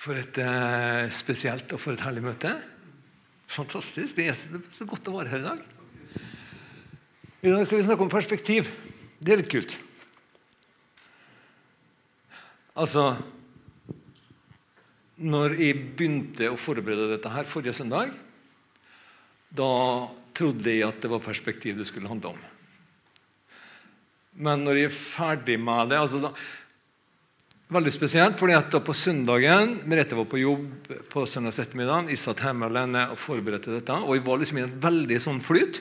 For et eh, spesielt og for et herlig møte. Fantastisk. Det er så godt å være her i dag. I dag skal vi snakke om perspektiv. Det er litt kult. Altså Når jeg begynte å forberede dette her forrige søndag, da trodde jeg at det var perspektiv det skulle handle om. Men når jeg er ferdig med det altså da, Veldig spesielt, fordi at da på søndagen Merete var på jobb på søndags ettermiddag. Jeg satt hjemme alene og forberedte dette. Og jeg var liksom i en veldig sånn flyt.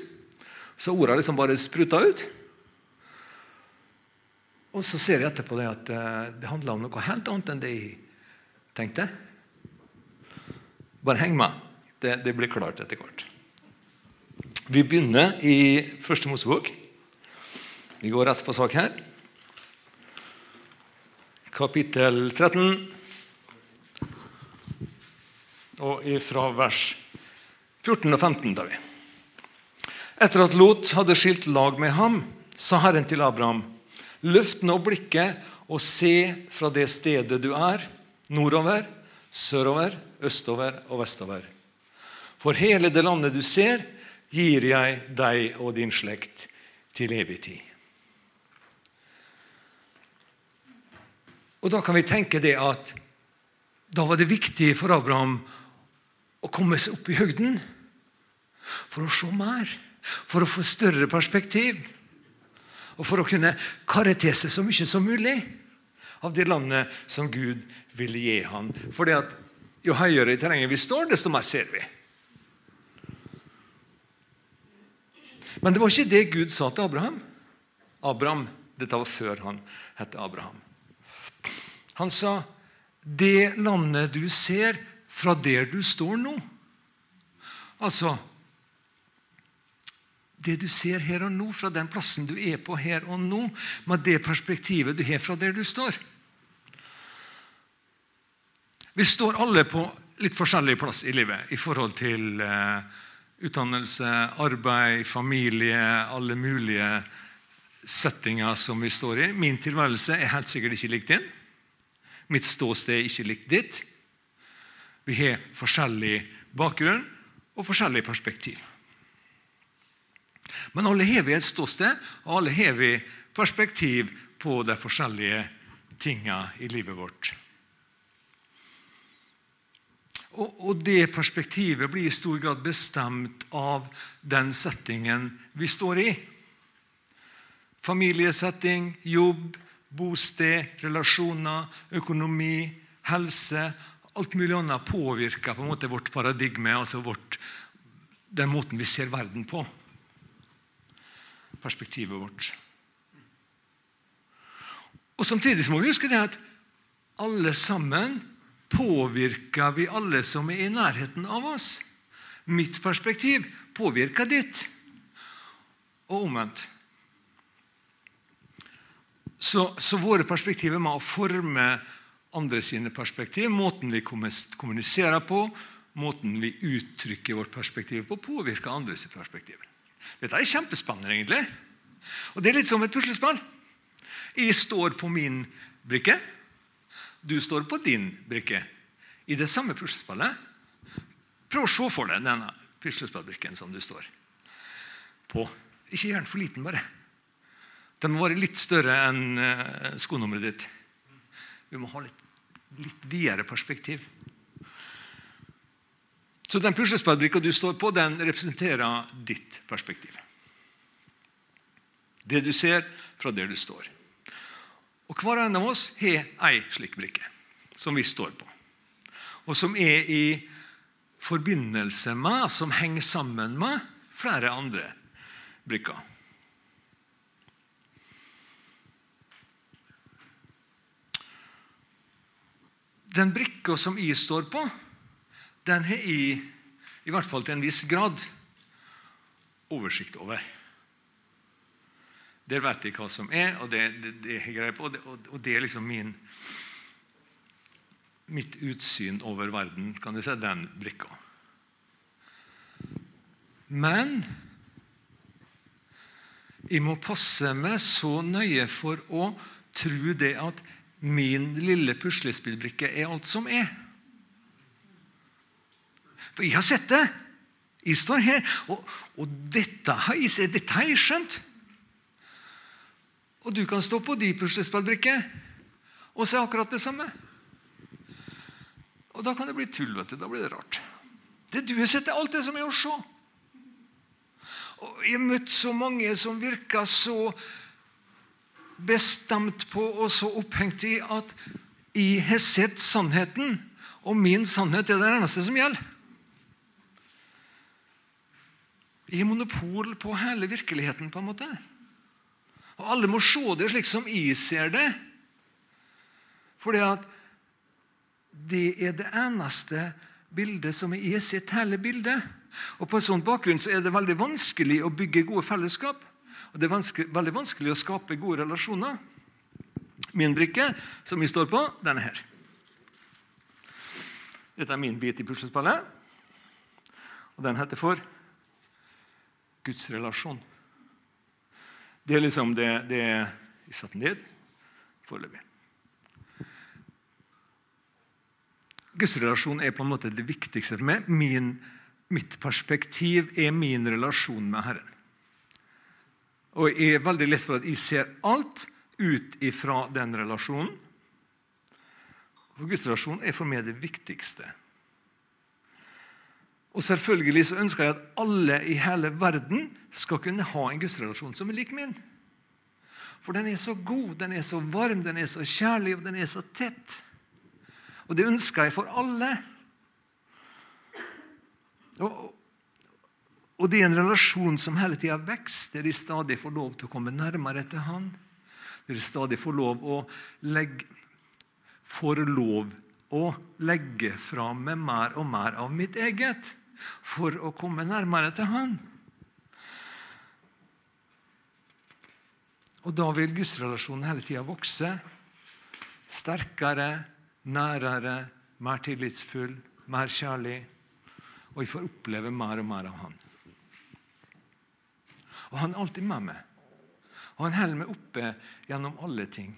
Så ordene liksom bare spruta ut. Og så ser jeg etterpå det at eh, det handla om noe helt annet enn det jeg tenkte. Bare heng med. Det, det blir klart etter hvert. Vi begynner i Første Mosebok. Vi går rett på sak her kapittel 13. Og ifra vers 14 og 15 tar vi. Etter at Lot hadde skilt lag med ham, sa Herren til Abraham.: Løft nå blikket og se fra det stedet du er, nordover, sørover, østover og vestover. For hele det landet du ser, gir jeg deg og din slekt til evig tid. Og Da kan vi tenke det at da var det viktig for Abraham å komme seg opp i høgden for å se mer, for å få større perspektiv. Og for å kunne karre seg så mye som mulig av det landet som Gud ville gi ham. Fordi at jo høyere i terrenget vi står, desto mer ser vi. Men det var ikke det Gud sa til Abraham. Abraham, Dette var før han het Abraham. Han sa, 'Det landet du ser fra der du står nå' Altså Det du ser her og nå, fra den plassen du er på her og nå, med det perspektivet du har fra der du står. Vi står alle på litt forskjellig plass i livet i forhold til uh, utdannelse, arbeid, familie, alle mulige settinger som vi står i. Min tilværelse er helt sikkert ikke lik din. Mitt ståsted er ikke likt ditt. Vi har forskjellig bakgrunn og forskjellig perspektiv. Men alle har vi et ståsted, og alle har vi perspektiv på de forskjellige tingene i livet vårt. Og, og, Det perspektivet blir i stor grad bestemt av den settingen vi står i. Familiesetting, jobb, bosted, relasjoner, økonomi, helse Alt mulig annet påvirker på en måte vårt paradigme, altså vårt, den måten vi ser verden på. Perspektivet vårt. Og Samtidig må vi huske det at alle sammen påvirker vi alle som er i nærheten av oss. Mitt perspektiv påvirker ditt, og omvendt. Så, så, våre perspektiver er med å forme andre sine perspektiv. Måten vi kommuniserer på, måten vi uttrykker vårt perspektiv på, påvirker andres perspektiv. Dette er kjempespennende, egentlig. Og Det er litt som et puslespill. Jeg står på min brikke, du står på din brikke. I det samme puslespillet. Prøv å se for deg denne puslespillbrikken som du står på. Ikke gjør den for liten, bare. Den må være litt større enn eh, skonummeret ditt. Vi må ha litt, litt videre perspektiv. Så den puslespillbrikka du står på, den representerer ditt perspektiv. Det du ser fra der du står. Og Hver en av oss har ei slik brikke som vi står på, og som er i forbindelse med, som henger sammen med, flere andre brikker. Den brikka som jeg står på, den har jeg, i hvert fall til en viss grad, oversikt over. Der vet jeg hva som er, og det, det, det jeg greier og det, og det er liksom min, mitt utsyn over verden, kan du si, den brikka. Men jeg må passe meg så nøye for å tro det at Min lille puslespillbrikke er alt som er. For jeg har sett det. Jeg står her, og, og dette, har jeg, dette har jeg skjønt. Og du kan stå på de puslespillbrikke og se akkurat det samme. Og da kan det bli tull. vet du. Da blir det rart. Det du har sett, er alt det som er å se. Og jeg har møtt så mange som virker så bestemt på og så opphengt i at jeg har sett sannheten, og min sannhet er det eneste som gjelder. Jeg har monopol på hele virkeligheten, på en måte. Og alle må se det slik som jeg ser det. Fordi at det er det eneste bildet som er i sett hele bildet. Og På en sånn bakgrunn så er det veldig vanskelig å bygge gode fellesskap. Og det er vanskelig, veldig vanskelig å skape gode relasjoner. Min brikke, som vi står på, den er her. Dette er min bit i puslespillet. Og den heter for Guds relasjon. Det er liksom det, det Jeg satte den ned foreløpig. Gudsrelasjon er på en måte det viktigste for meg. Min, mitt perspektiv er min relasjon med Herren. Og jeg er veldig lett for at jeg ser alt ut ifra den relasjonen. For Guds relasjon er for meg det viktigste. Og selvfølgelig så ønsker jeg at alle i hele verden skal kunne ha en gudsrelasjon som er lik min. For den er så god, den er så varm, den er så kjærlig, og den er så tett. Og det ønsker jeg for alle. Og, og det er en relasjon som hele tida vokser, der de stadig får lov til å komme nærmere til Han. Der de stadig får lov å legge, får lov å legge fra meg mer og mer av mitt eget for å komme nærmere til Han. Og da vil gudsrelasjonen hele tida vokse. Sterkere, nærere, mer tillitsfull, mer kjærlig. Og vi får oppleve mer og mer av Han. Og Han er alltid med meg. Og Han holder meg oppe gjennom alle ting.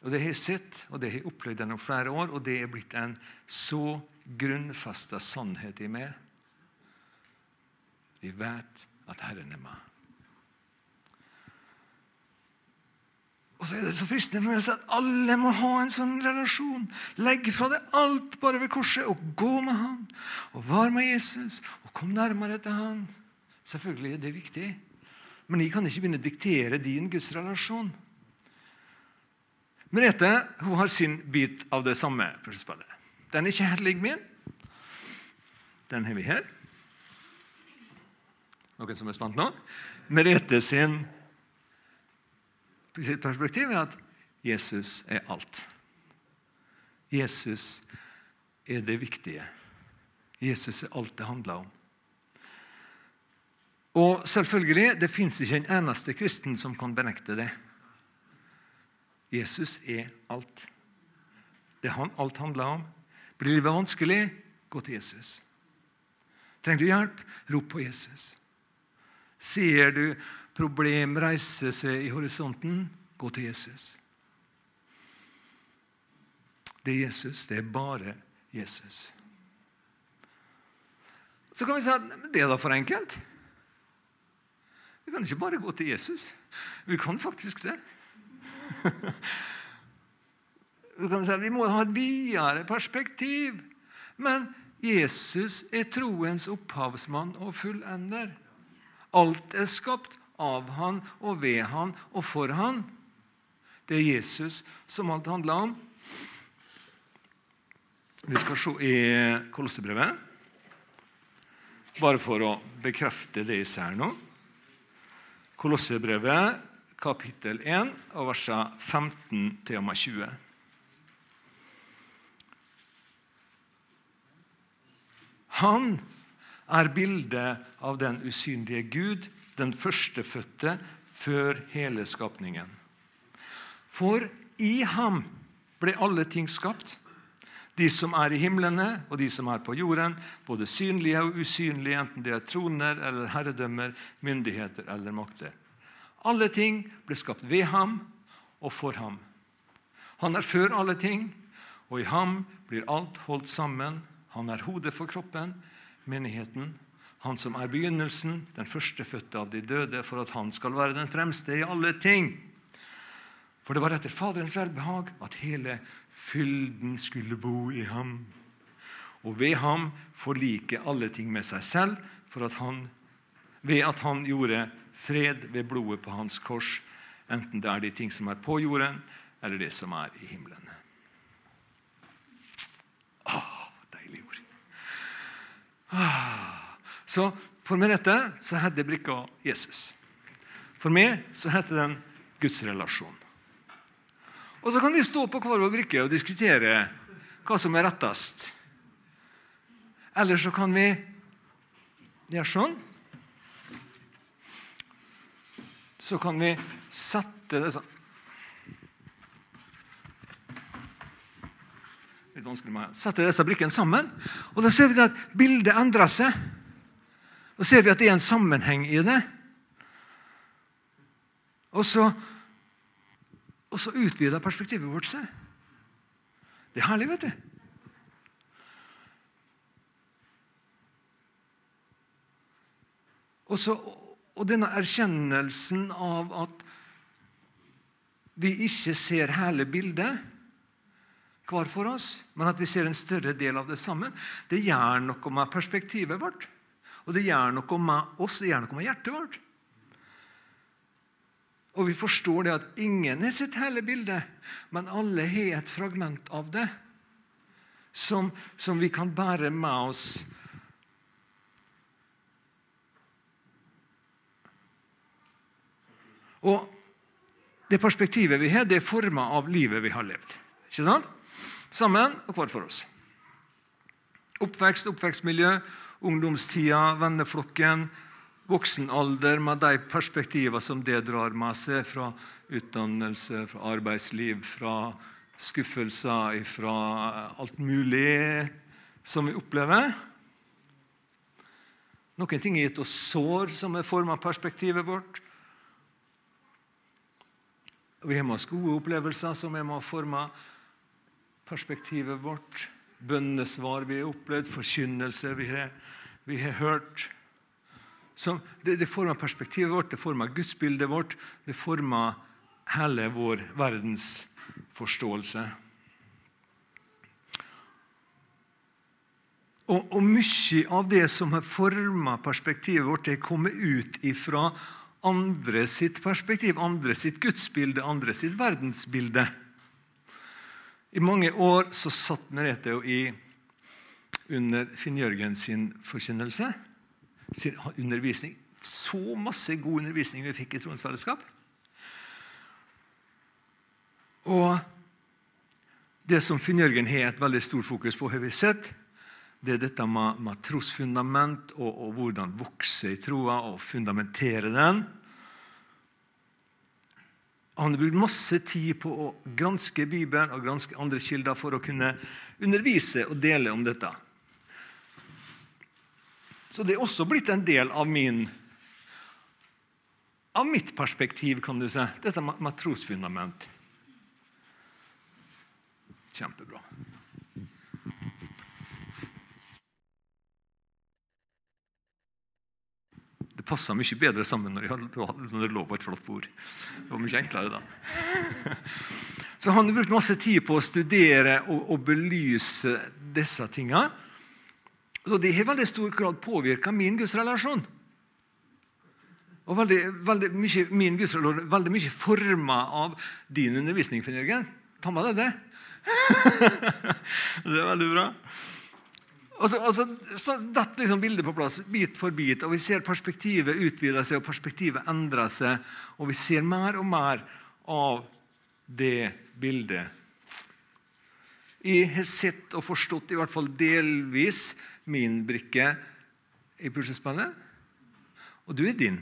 Og Det har jeg sett og det har jeg opplevd gjennom flere år, og det er blitt en så grunnfesta sannhet i meg. Vi vet at Herren er med. Og så er det så fristende for meg å si at alle må ha en sånn relasjon. Legg fra deg alt bare ved korset og gå med Han. Og var med Jesus og kom nærmere til Han. Selvfølgelig er det viktig, men jeg kan ikke begynne å diktere din gudsrelasjon. Merete hun har sin bit av det samme puslespillet. Den er ikke helt lik min. Den har vi her. Noen som er spent nå? Merete sin sitt perspektiv er at Jesus er alt. Jesus er det viktige. Jesus er alt det handler om. Og selvfølgelig, det fins ikke en eneste kristen som kan benekte det. Jesus er alt. Det han alt handler om. Blir livet vanskelig, gå til Jesus. Trenger du hjelp, rop på Jesus. Ser du problem reise seg i horisonten, gå til Jesus. Det er Jesus. Det er bare Jesus. Så kan vi si at det er da for enkelt. Vi kan ikke bare gå til Jesus. Vi kan faktisk det. Vi kan si at vi må ha et videre perspektiv. Men Jesus er troens opphavsmann og fullender. Alt er skapt av han og ved han og for han. Det er Jesus som alt handler om. Vi skal se i Kolossebrevet, bare for å bekrefte det jeg ser nå. Kolossebrevet, kapittel 1, og versene 15 til og med 20. Han er bildet av den usynlige Gud, den førstefødte før hele skapningen. For i ham ble alle ting skapt, de som er i himlene og de som er på jorden, både synlige og usynlige, enten det er troner eller herredømmer, myndigheter eller makter. Alle ting ble skapt ved ham og for ham. Han er før alle ting, og i ham blir alt holdt sammen Han er hodet for kroppen, menigheten. Han som er begynnelsen, den førstefødte av de døde, for at han skal være den fremste i alle ting. For det var etter Faderens velbehag at hele fylden skulle bo i ham. Og ved ham forlike alle ting med seg selv, for at han, ved at han gjorde fred ved blodet på hans kors, enten det er de ting som er på jorden, eller det som er i himmelen. Åh, deilig ord. Ah. Så for meg dette så heter brikka Jesus. For meg så heter den Guds relasjon. Og så kan vi stå på hver vår brikke og diskutere hva som er rettest. Eller så kan vi gjøre sånn. Så kan vi sette det sånn Litt vanskelig med Sette disse brikkene sammen, og da ser vi at bildet endrer seg. Da ser vi at det er en sammenheng i det. Og så, og så utvider perspektivet vårt seg. Det er herlig, vet du. Og, så, og denne erkjennelsen av at vi ikke ser hele bildet hver for oss, men at vi ser en større del av det sammen, det gjør noe med perspektivet vårt. Og det gjør noe med oss, det gjør noe med hjertet vårt. Og vi forstår det at ingen har sett hele bildet, men alle har et fragment av det som, som vi kan bære med oss Og det perspektivet vi har, det er forma av livet vi har levd. Ikke sant? Sammen og hver for oss. Oppvekst, oppvekstmiljø, ungdomstida, venneflokken, voksen alder med de perspektivene som det drar med seg fra utdannelse, fra arbeidsliv, fra skuffelser, fra alt mulig som vi opplever. Noen ting har gitt oss sår som er forma perspektivet vårt. Vi har med oss gode opplevelser som er med å forme perspektivet vårt. Bønnesvar vi har opplevd, forkynnelse vi har, vi har hørt. Så det, det former perspektivet vårt, det former gudsbildet vårt, det former hele vår verdensforståelse. Og, og mye av det som har forma perspektivet vårt, er kommet ut ifra andre sitt perspektiv, andre sitt gudsbilde, andre sitt verdensbilde. I mange år så satt Merete og i under Finn Jørgen sin forkynnelse, sin undervisning. Så masse god undervisning vi fikk i Troens fellesskap. Og det som Finn Jørgen har et veldig stort fokus på, har vi sett, det er dette med, med trosfundament og, og, hvordan vokse i troa og fundamentere den. Han har brukt masse tid på å granske Bibelen og granske andre kilder for å kunne undervise og dele om dette. Så det er også blitt en del av min av mitt perspektiv, kan du si. Dette med trosfundament. Kjempebra. Det passa mye bedre sammen når, det lå på et flott bord. Det var mye enklere da. Så han har brukt masse tid på å studere og, og belyse disse tingene. Og det har i veldig stor grad påvirka min gudsrelasjon. Og veldig, veldig mye, min gudsrelasjon veldig mye forma av din undervisning. Finn Jørgen. Ta med deg det. det er veldig bra. Og så, og så, så detter liksom bildet på plass bit for bit, og vi ser perspektivet utvide seg og perspektivet endre seg. Og vi ser mer og mer av det bildet. Jeg har sett og forstått i hvert fall delvis min brikke i puslespillet, og du er din.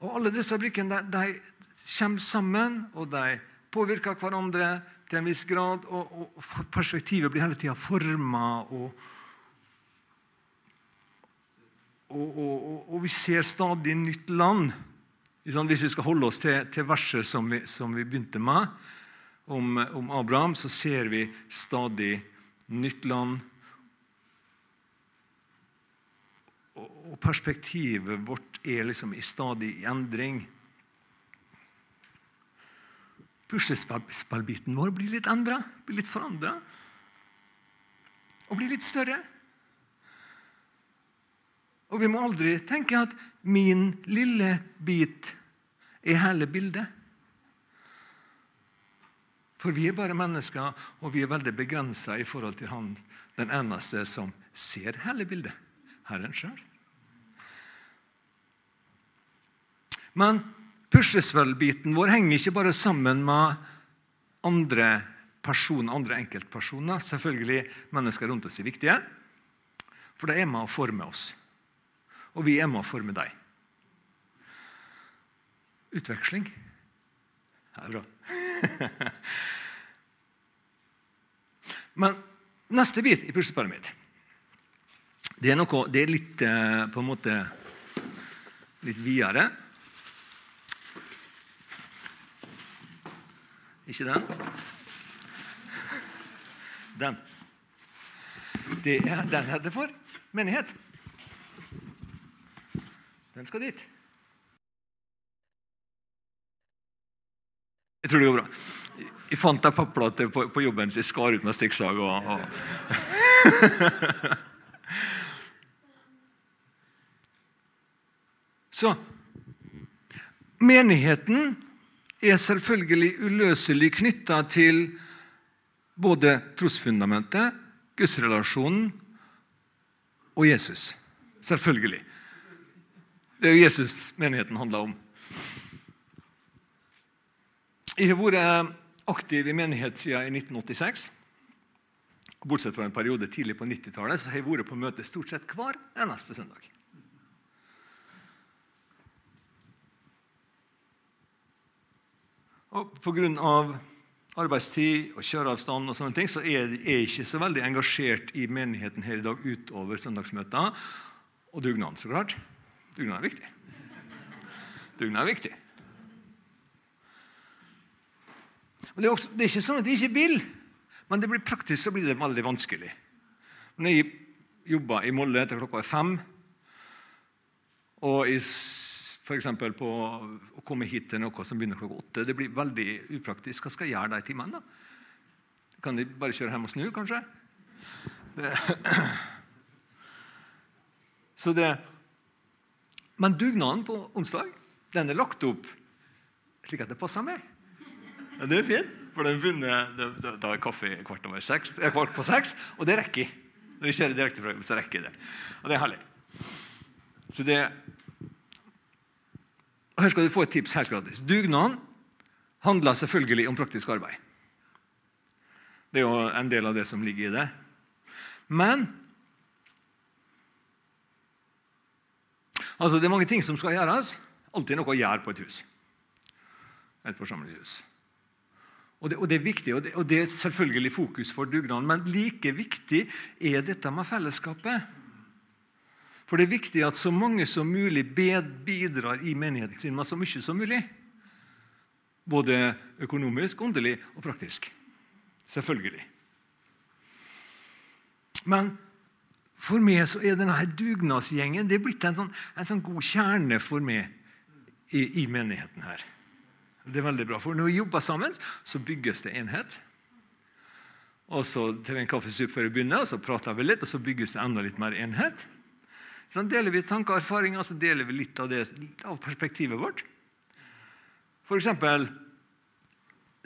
Og Alle disse brikkene de, de kommer sammen, og de påvirker hverandre til en viss grad, og, og perspektivet blir hele tida forma. Og, og, og, vi ser stadig nytt land. Hvis vi skal holde oss til, til verset som vi, som vi, begynte med, om, om, Abraham, så ser vi stadig nytt land. Og perspektivet vårt er liksom i stadig endring. Puslespillbiten vår blir litt endra, blir litt forandra. Og blir litt større. Og vi må aldri tenke at min lille bit er hele bildet. For vi er bare mennesker, og vi er veldig begrensa i forhold til han, den eneste som ser hele bildet. Herren sjøl. Men puslespillbiten vår henger ikke bare sammen med andre personer, andre enkeltpersoner. Selvfølgelig mennesker rundt oss er viktige, for de er med å forme oss. Og vi er med å forme dem. Utveksling. Det er bra. Men neste bit i puslespillet mitt det er, noe, det er litt eh, på en måte litt videre. Ikke den? Den. Det er den heter for menighet. Den skal dit. Jeg tror det går bra. Jeg fant ei papplate på, på, jobben, så jeg skar ut med stikksag. Og, og. så Menigheten er selvfølgelig uløselig knytta til både trosfundamentet, gudsrelasjonen og Jesus. Selvfølgelig. Det er jo Jesus menigheten handler om. Jeg har vært aktiv i menighet siden 1986. Bortsett fra en periode tidlig på 90-tallet har jeg vært på møte stort sett hver eneste søndag. Og Pga. arbeidstid og kjøreavstand og sånne ting, så er jeg ikke så veldig engasjert i menigheten her i dag utover søndagsmøtene og dugnaden, så klart. Dugnaden er viktig. Dugnaden er viktig. Og det, er også, det er ikke sånn at de ikke vil, men det blir praktisk så blir det veldig vanskelig. Når jeg jobber i Molde til klokka er fem, og f.eks. på å komme hit til noe som begynner klokka åtte Det blir veldig upraktisk. Hva skal jeg gjøre de timene? da? Kan de bare kjøre hjem og snu, kanskje? Det. Så det Men dugnaden på onsdag den er lagt opp slik at det passer meg. Ja, det er fint, for den begynner, da er kaffe kvart, over seks, kvart på seks, og det rekker jeg. Når jeg kjører direkte fra jobb, så rekker jeg det. Og det er herlig. Så det og Her skal du få et tips helt gratis. Dugnaden handler selvfølgelig om praktisk arbeid. Det er jo en del av det som ligger i det. Men altså Det er mange ting som skal gjøres. Alltid noe å gjøre på et hus. Et forsamlingshus. Og det, og det, er viktig, og det, og det, er selvfølgelig fokus for dugnaden. Men like viktig er dette med fellesskapet. For det er viktig at så mange som mulig bidrar i menigheten sin med så mye som mulig. Både økonomisk, åndelig og praktisk. Selvfølgelig. Men for meg så er denne dugnadsgjengen det er blitt en sånn, en sånn god kjerne for meg i, i menigheten her. Det er veldig bra, for Når vi jobber sammen, så bygges det enhet. Og Så tar vi en kaffesup før vi begynner, og så prater vi litt, og så bygges det enda litt mer enhet. Så deler vi tanker og erfaringer, så deler vi litt av, det, av perspektivet vårt. For eksempel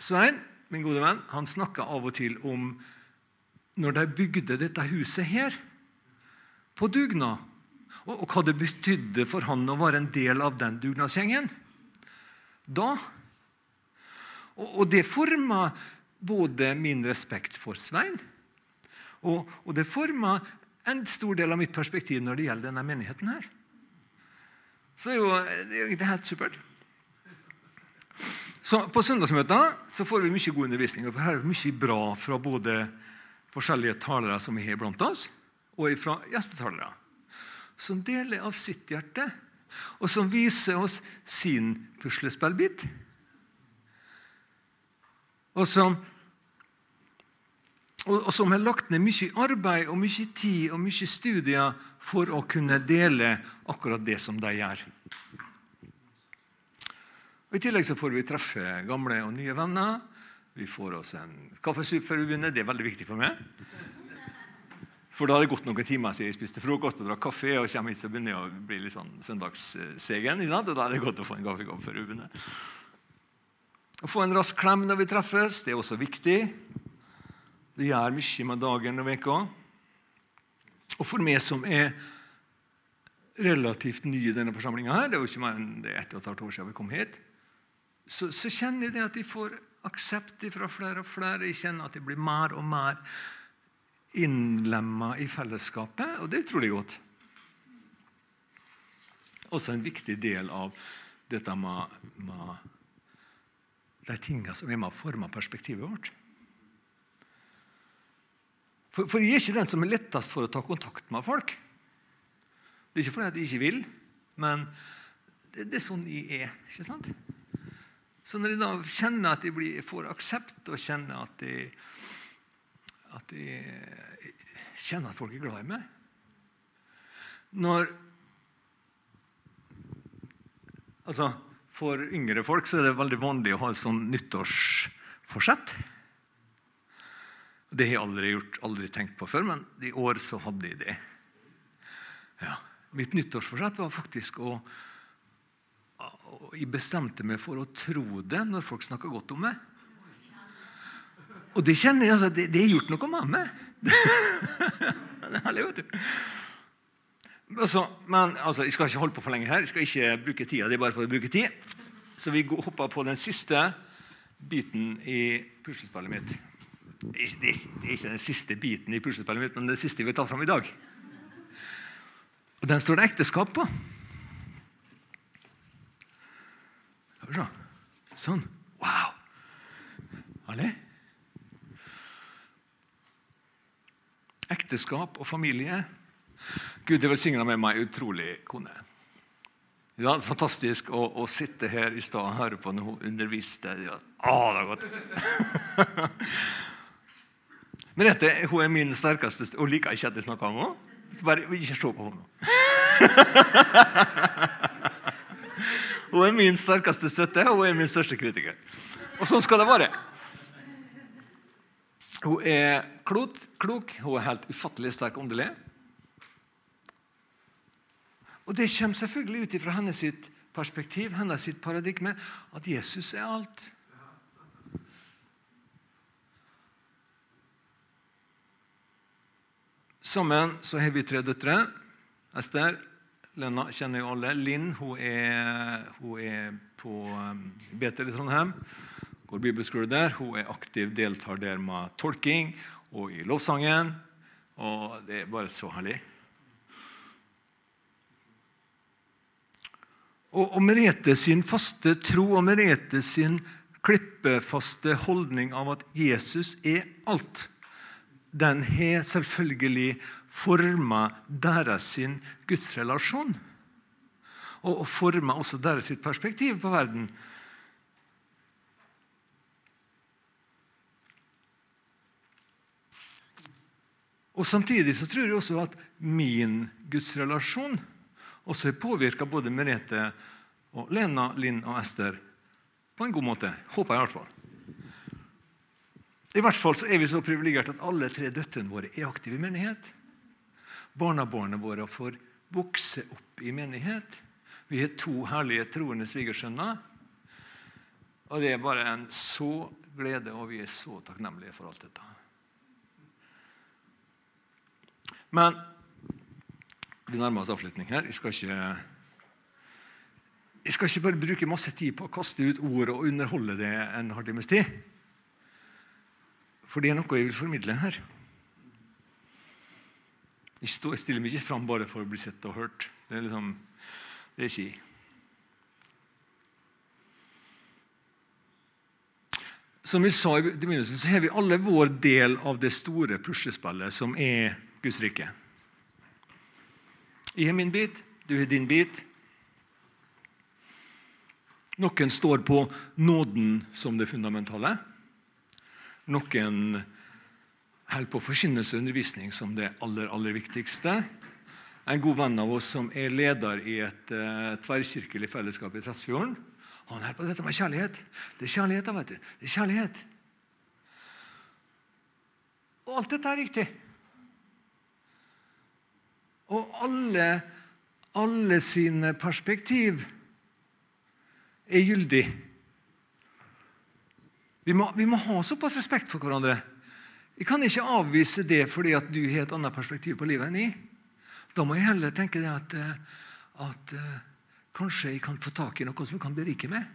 Svein, min gode venn, han snakka av og til om når de bygde dette huset her, på dugnad, og, og hva det betydde for han å være en del av den dugnadsgjengen. Da og, det forma både min respekt for Svein, og, og det forma en stor del av mitt perspektiv når det gjelder denne menigheten her. Så jo, det er jo helt supert. Så På søndagsmøter så får vi mye god undervisning. og Her er det mye bra fra både forskjellige talere som er har blant oss, og fra gjestetalere. Som deler av sitt hjerte, og som viser oss sin puslespillbit og som og, som har lagt ned mye arbeid og mye tid og mye studier for å kunne dele akkurat det som de gjør. Og I tillegg så får vi treffe gamle og nye venner. Vi får oss en kaffesup før vi begynner. Det er veldig viktig for meg. For da har det gått noen timer siden jeg spiste frokost og drakk kaffe. og kommer hit så begynner jeg å bli litt sånn søndagssegen. Og da er det godt å få en kaffekopp før vi begynner. Å få en rask klem når vi treffes, det er også viktig. Det gjør mye med dagen og veka. Og for meg som er relativt ny i denne forsamlinga det er jo ikke mer enn det ett og et halvt år siden vi kom hit, så, så kjenner jeg at jeg får aksept fra flere og flere. Jeg kjenner at jeg blir mer og mer innlemma i fellesskapet, og det er utrolig godt. Også en viktig del av dette med, med de tingene som er med å forme perspektivet vårt. For, for, jeg er ikke den som er lettest for å ta kontakt med folk. Det er ikke fordi jeg ikke vil, men det, det er sånn jeg er. ikke sant? Så når jeg da kjenner at jeg blir, får aksept, og kjenner at jeg at jeg kjenner at folk er glad i meg. Når Altså, For yngre folk er det veldig vanlig å ha et sånn nyttårsforsett. Det har jeg aldri gjort, aldri tenkt på før, men i år så hadde jeg det. Ja. Mitt nyttårsforsett var faktisk å Jeg bestemte meg for å tro det når folk snakker godt om meg. Og det kjenner jeg, altså, det har gjort noe med meg. det er herlig, vet du. Altså, men altså, Jeg skal ikke holde på for lenge her. Jeg skal ikke bruke tida. Det er bare for å bruke tid. Så vi hopper på den siste biten i puslespillet mitt. Det er, ikke den siste biten i puslespillet mitt, men den siste vi tar ta fram i dag. Og Den står det ekteskap på. Sånn. Wow! Alle? ekteskap og familie. Gud er velsigna med meg utrolig kone. Det var fantastisk å, å, sitte her i stad og høre på når hun underviste. Ja, det er godt. Men dette, hun er min sterkeste Hun liker ikke at jeg snakker om henne. Så bare ikke se på henne. hun er min sterkeste støtte, og hun er min største kritiker. Og sånn skal det være. Hun er klok, klok, hun er helt ufattelig sterk åndelig. Og det kommer selvfølgelig ut fra hennes perspektiv, hennes paradigme, at Jesus er alt. Sammen så har vi tre døtre. Esther, Lena kjenner jo alle. Linn hun er, hun er på um, Betel i Trondheim går bibelskole der. Hun er aktiv deltar der med tolking og i lovsangen. Og det er bare så herlig. Og, og Merete sin faste tro og Merete sin klippefaste holdning av at Jesus er alt, den har selvfølgelig forma deres sin gudsrelasjon. Og, og forma også deres sitt perspektiv på verden. Og Samtidig så tror jeg også at min gudsrelasjon også har påvirka både Merete, og Lena, Linn og Ester på en god måte. Håper jeg i hvert fall. I hvert fall så er vi så privilegerte at alle tre døtrene våre er aktive i menighet. Barnebarna våre får vokse opp i menighet. Vi har to herlige troende svigersønner. Og det er bare en så glede, og vi er så takknemlige for alt dette. Men vi nærmer oss avslutning her. Jeg skal ikke jeg skal ikke bare bruke masse tid på å kaste ut ord og underholde det en halvtimes tid. For det er noe jeg vil formidle her. Jeg stiller meg ikke fram bare for å bli sett og hørt. Det er liksom, det er ikke jeg. Som vi sa i begynnelsen, så har vi alle vår del av det store puslespillet som er Guds rike. Jeg har min bit, du har din bit. Noen står på nåden som det fundamentale. Noen holder på forkynnelse og undervisning som det aller, aller viktigste. En god venn av oss som er leder i et uh, tverrkirkelig fellesskap i Tresfjorden, han holder på dette med kjærlighet. Det er kjærlighet, vet du. Det er kjærlighet. Og alt dette er riktig. Og alle, alle sine perspektiv er gyldig. Vi må, vi må, ha såpass respekt for hverandre. Jeg kan ikke avvise det fordi at du har et annet perspektiv på livet enn jeg. Da må jeg heller tenke det at, eh, at uh, kanskje jeg kan få tak i noe som kan berike meg.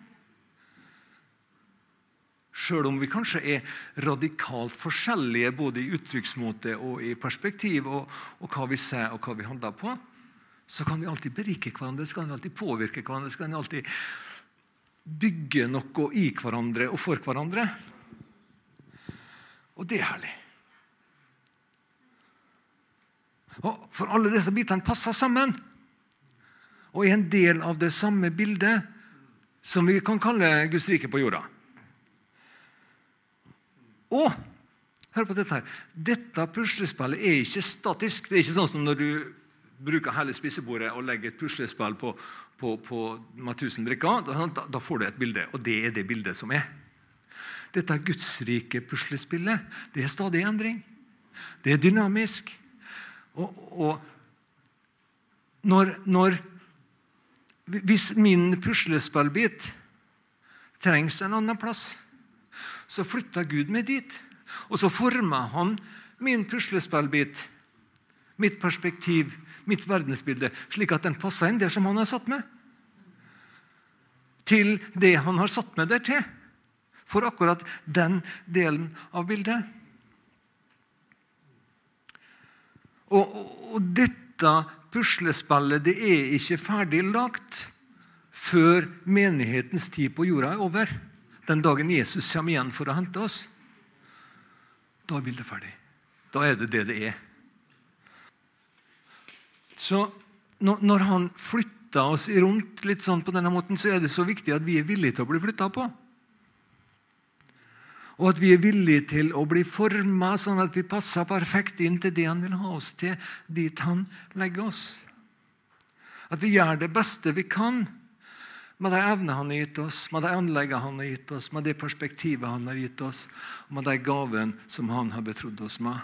Sjøl om vi kanskje er radikalt forskjellige både i uttrykksmåte og i perspektiv, og, og, hva vi ser og hva vi handler på, så kan vi alltid berike hverandre, så kan vi alltid påvirke hverandre. så kan vi alltid bygge noe i hverandre og for hverandre. Og det er herlig. Og For alle disse bitene passer sammen og er en del av det samme bildet som vi kan kalle Guds rike på jorda. Og hør på dette her, dette puslespillet er ikke statisk. Det er ikke sånn som når du bruker hele spisebordet og legger et puslespill på, på, på, med 1000 brikker, da, da, får du et bilde, og det er det bildet som er. Dette gudsrike puslespillet. Det er stadig endring. Det er dynamisk. Og, og når, når, Hvis min puslespillbit trengs en annen plass, så flytta Gud meg dit. Og så forma han min puslespillbit, mitt perspektiv, mitt verdensbilde, slik at den passer inn der som han har satt meg. Til det han har satt meg der til. For akkurat den delen av bildet. Og, og dette puslespillet det er ikke ferdig lagt før menighetens tid på jorda er over. Den dagen Jesus kommer igjen for å hente oss. Da er bildet ferdig. Da er det det det er. Så når han flytter oss rundt litt sånn på denne måten, så er det så viktig at vi er villige til å bli flytta på. Og at vi er villige til å bli forma sånn at vi passer perfekt inn til det han vil ha oss til, dit han legger oss. At vi gjør det beste vi kan med de evnene han har gitt oss, med de anleggene han har gitt oss, med det perspektivet han har gitt oss, og med de gavene som han har betrodd oss med.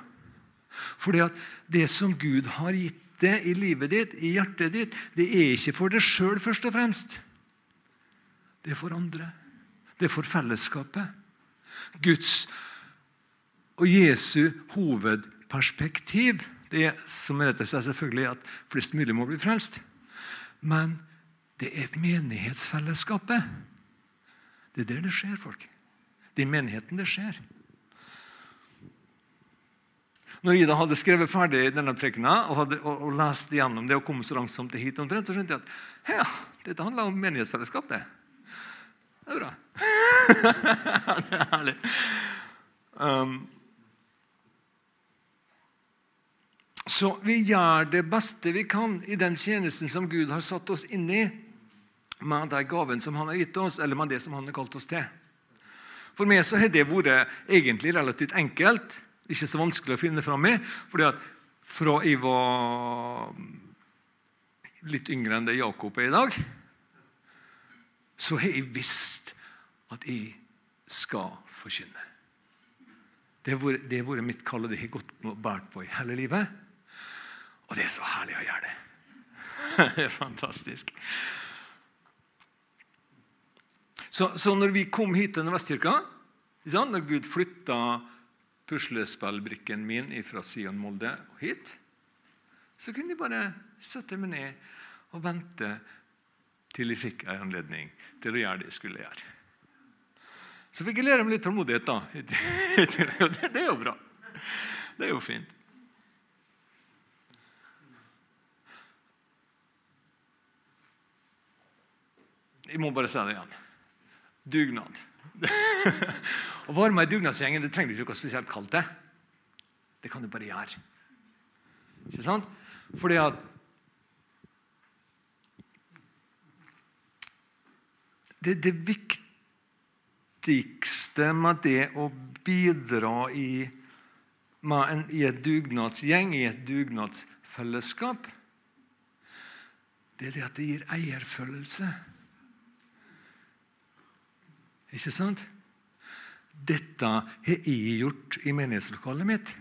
Fordi at det som Gud har gitt det i livet ditt, i hjertet ditt, det er ikke for deg sjøl først og fremst. Det er for andre. Det er for fellesskapet. Guds og Jesu hovedperspektiv det som retter seg selvfølgelig at flest mulig må bli frelst. Men det er menighetsfellesskapet. Det er der det skjer, folk. Det er i menigheten det skjer. Når Ida hadde skrevet ferdig denne prekena og, hadde, og, og lest gjennom det og kom så langsomt hit, omtrent, så skjønte jeg at ja, dette handler om menighetsfellesskap. Det Det er bra. det er herlig. Um, så vi gjør det beste vi kan i den tjenesten som Gud har satt oss inn i, med de gavene som Han har gitt oss, eller med det som Han har kalt oss til. For meg så har det vært egentlig relativt enkelt ikke så vanskelig å finne fram i. fordi at fra jeg var litt yngre enn det Jakob er i dag, så har jeg visst at jeg skal forkynne. Det har vært, mitt kall, og det har jeg gått båret på i hele livet. Og det er så herlig å gjøre det. Det er fantastisk. Så, så når vi kom hit til Nordvestkirka, når Gud flytta puslespillbrikken min fra Sion Molde hit, så kunne jeg bare sette meg ned og vente til jeg fikk en anledning til å gjøre det jeg skulle gjøre. Så fikk jeg lære meg litt tålmodighet, da. Det er jo bra. Det er jo fint. Jeg må bare si det igjen. Dugnad. Å være med i dugnadsgjengen det trenger du ikke noe spesielt kalt det. Det kan du bare gjøre. Ikke sant? Fordi at det, det viktigste med det å bidra i en, i et dugnadsgjeng, i et dugnadsfellesskap, det er det at det gir eierfølelse. Ikke sant? Dette har jeg gjort i menighetslokalet mitt.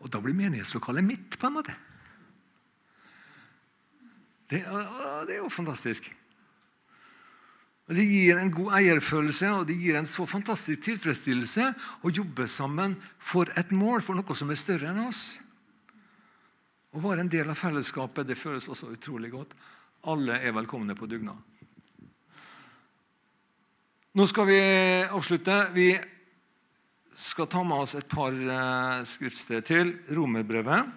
Og da blir menighetslokalet mitt, på en måte. Det, det er jo fantastisk. Det gir en god eierfølelse og det gir en så fantastisk tilfredsstillelse å jobbe sammen for et mål, for noe som er større enn oss. Å være en del av fellesskapet det føles også utrolig godt. Alle er velkomne på dugnad. Nå skal vi avslutte. Vi skal ta med oss et par eh, skriftsteder til. Romerbrevet,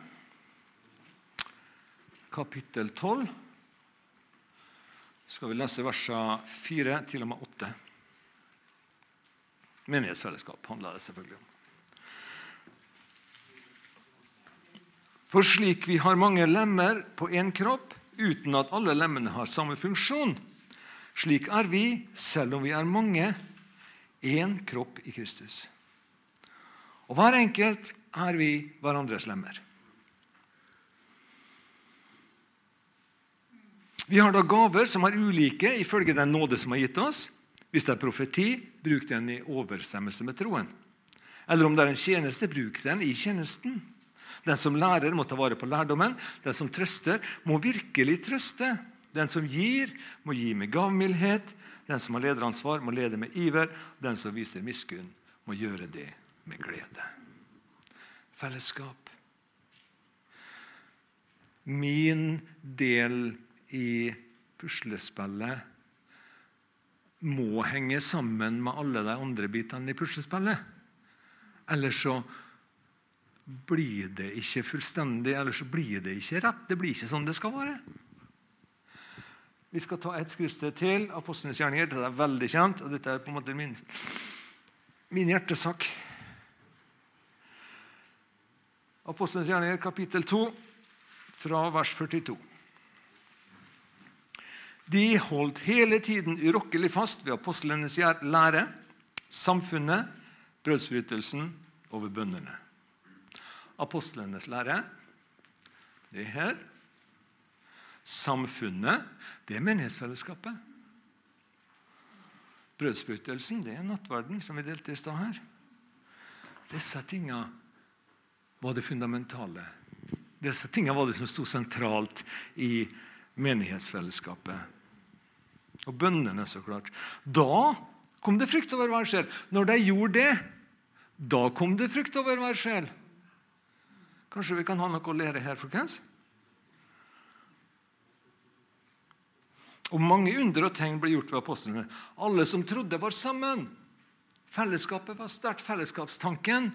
kapittel 12 skal vi lese versene 4 til og med 8. Menighetsfellesskap handler det selvfølgelig om. For slik vi har mange lemmer på én kropp, uten at alle lemmene har samme funksjon, slik er vi, selv om vi er mange, én kropp i Kristus. Og hver enkelt er vi hverandres lemmer. Vi har da gaver som er ulike ifølge den nåde som er gitt oss. Hvis det er profeti, bruk den i overstemmelse med troen. Eller om det er en tjeneste, bruk den i tjenesten. Den som lærer, må ta vare på lærdommen. Den som trøster, må virkelig trøste. Den som gir, må gi med gavmildhet. Den som har lederansvar, må lede med iver. Den som viser miskunn, må gjøre det med glede. Fellesskap. Min del i puslespillet må henge sammen med alle de andre bitene i puslespillet. Ellers så blir det ikke fullstendig, eller så blir det ikke rett. Det blir ikke sånn det skal være. Vi skal ta et skriftsted til. Apostlenes gjerninger. Dette er veldig kjent. og Dette er på en måte min, min hjertesak. Apostlenes gjerninger, kapittel 2, fra vers 42. De holdt hele tiden urokkelig fast ved apostlenes lære, samfunnet, brødsbrytelsen over bøndene. Apostlenes lære, det er her. Samfunnet, det er menighetsfellesskapet. Brødsprøytelsen, det er nattverden, som vi delte i stad her. Disse tingene var det fundamentale. Disse tingene var det som sto sentralt i menighetsfellesskapet. Og bøndene, så klart. Da kom det frykt over hver sjel. Når de gjorde det, da kom det frykt over hver sjel. Kanskje vi kan ha noe å lære her, folkens? Og mange under og tegn ble gjort ved apostlene. Alle som trodde, var sammen. Fellesskapet var sterkt. Fellesskapstanken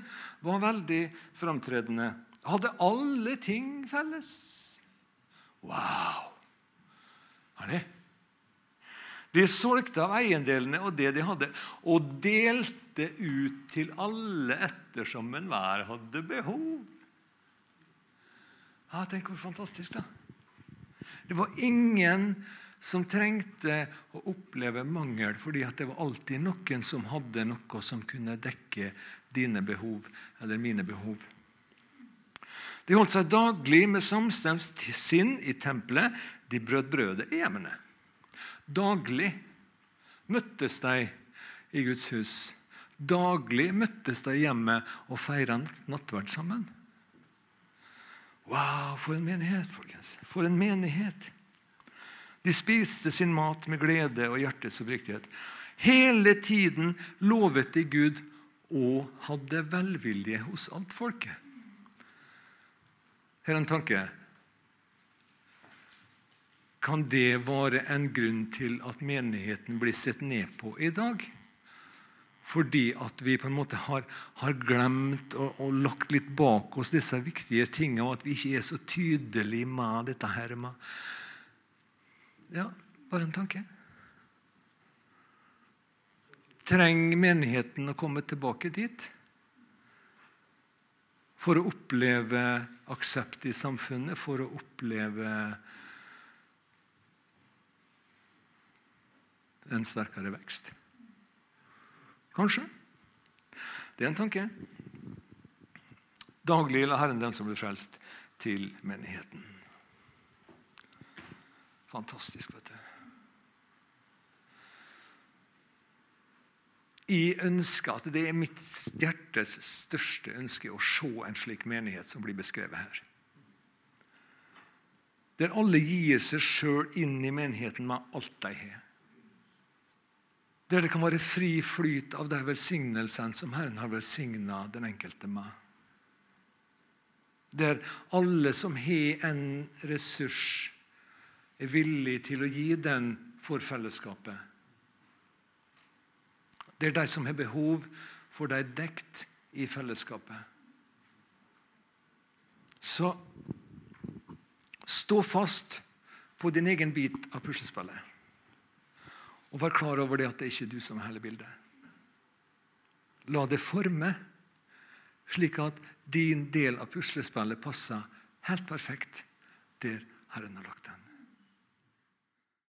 var veldig framtredende. Hadde alle ting felles. Wow! De? De solgte av eiendelene og det de hadde, og delte ut til alle ettersom enhver hadde behov. Ja, Tenk hvor fantastisk, da. Det var ingen som trengte å oppleve mangel, fordi det var alltid noen som hadde noe som kunne dekke dine behov eller mine behov. De holdt seg daglig med samstemt sinn i tempelet. De brøt brødet i hjemmene. Daglig møttes de i Guds hus. Daglig møttes de hjemme og feira nattverd sammen. Wow, for en menighet, folkens. For en menighet. De spiste sin mat med glede og hjertets oppriktighet. Hele tiden lovet de Gud og hadde velvilje hos alt folket. Her er en tanke. Kan det være en grunn til at menigheten blir sett ned på i dag? Fordi at vi på en måte har, har glemt og, og, lagt litt bak oss disse viktige tingene, og at vi ikke er så tydelige med dette her. Med. Ja, bare en tanke. Trenger menigheten å komme tilbake dit? For å oppleve aksept i samfunnet, for å oppleve en sterkere vekst. Kanskje. Det er en tanke. Daglig la Herren den som blir frelst, til menigheten. Fantastisk, vet du. Jeg ønsker at Det er mitt hjertes største ønske å se en slik menighet som blir beskrevet her. Der alle gir seg sjøl inn i menigheten med alt de har. Der det kan være fri flyt av de velsignelsene som Herren har velsigna den enkelte med. Der alle som har en ressurs, er villig til å gi den for fellesskapet. Det er de som har behov, for de dekt i fellesskapet. Så stå fast på din egen bit av puslespillet. Og vær klar over det at det ikke er du som er hele bildet. La det forme, slik at din del av puslespillet passer helt perfekt der Herren har lagt det.